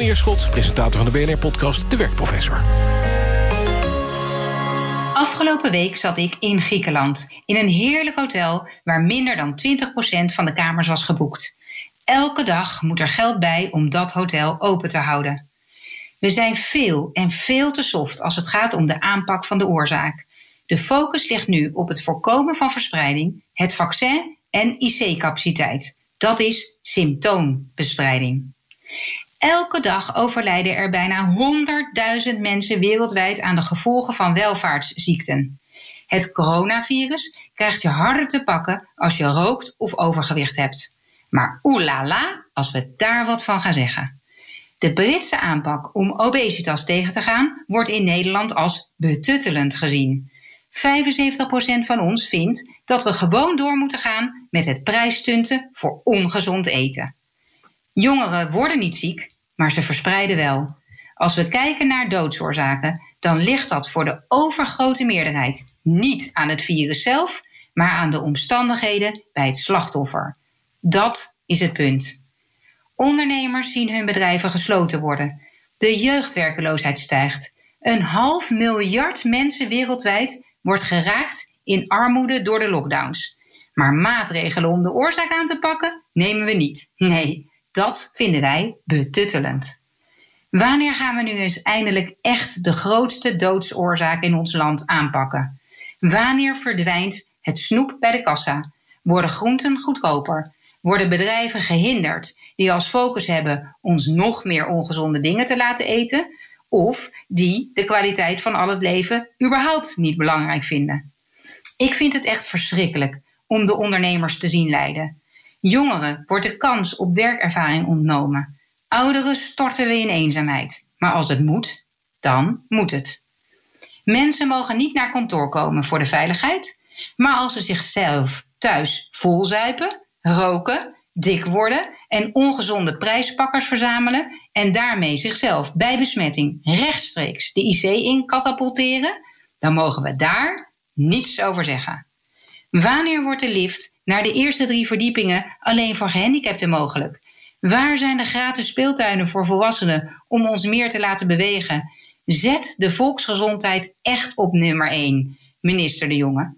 Meneer Schot, presentator van de BNR-podcast De Werkprofessor. Afgelopen week zat ik in Griekenland, in een heerlijk hotel waar minder dan 20% van de kamers was geboekt. Elke dag moet er geld bij om dat hotel open te houden. We zijn veel en veel te soft als het gaat om de aanpak van de oorzaak. De focus ligt nu op het voorkomen van verspreiding, het vaccin en IC-capaciteit. Dat is symptoombestrijding. Elke dag overlijden er bijna 100.000 mensen wereldwijd aan de gevolgen van welvaartsziekten. Het coronavirus krijgt je harder te pakken als je rookt of overgewicht hebt. Maar oelala, als we daar wat van gaan zeggen. De Britse aanpak om obesitas tegen te gaan wordt in Nederland als betuttelend gezien. 75% van ons vindt dat we gewoon door moeten gaan met het prijsstunten voor ongezond eten. Jongeren worden niet ziek, maar ze verspreiden wel. Als we kijken naar doodsoorzaken, dan ligt dat voor de overgrote meerderheid niet aan het virus zelf, maar aan de omstandigheden bij het slachtoffer. Dat is het punt. Ondernemers zien hun bedrijven gesloten worden. De jeugdwerkeloosheid stijgt. Een half miljard mensen wereldwijd wordt geraakt in armoede door de lockdowns. Maar maatregelen om de oorzaak aan te pakken nemen we niet. Nee, dat vinden wij betuttelend. Wanneer gaan we nu eens eindelijk echt de grootste doodsoorzaak in ons land aanpakken? Wanneer verdwijnt het snoep bij de kassa? Worden groenten goedkoper? Worden bedrijven gehinderd die als focus hebben ons nog meer ongezonde dingen te laten eten? Of die de kwaliteit van al het leven überhaupt niet belangrijk vinden? Ik vind het echt verschrikkelijk om de ondernemers te zien lijden. Jongeren wordt de kans op werkervaring ontnomen. Ouderen storten we in eenzaamheid. Maar als het moet, dan moet het. Mensen mogen niet naar kantoor komen voor de veiligheid, maar als ze zichzelf thuis volzuipen, roken, dik worden en ongezonde prijspakkers verzamelen en daarmee zichzelf bij besmetting rechtstreeks de IC in katapulteren, dan mogen we daar niets over zeggen. Wanneer wordt de lift naar de eerste drie verdiepingen alleen voor gehandicapten mogelijk? Waar zijn de gratis speeltuinen voor volwassenen om ons meer te laten bewegen? Zet de volksgezondheid echt op nummer 1, minister De Jonge.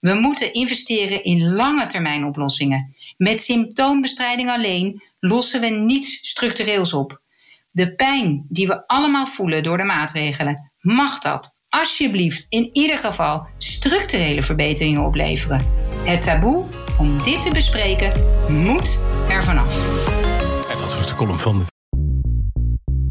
We moeten investeren in lange termijn oplossingen. Met symptoombestrijding alleen lossen we niets structureels op. De pijn die we allemaal voelen door de maatregelen, mag dat alsjeblieft in ieder geval structurele verbeteringen opleveren. Het taboe om dit te bespreken moet er vanaf. En dat was de column van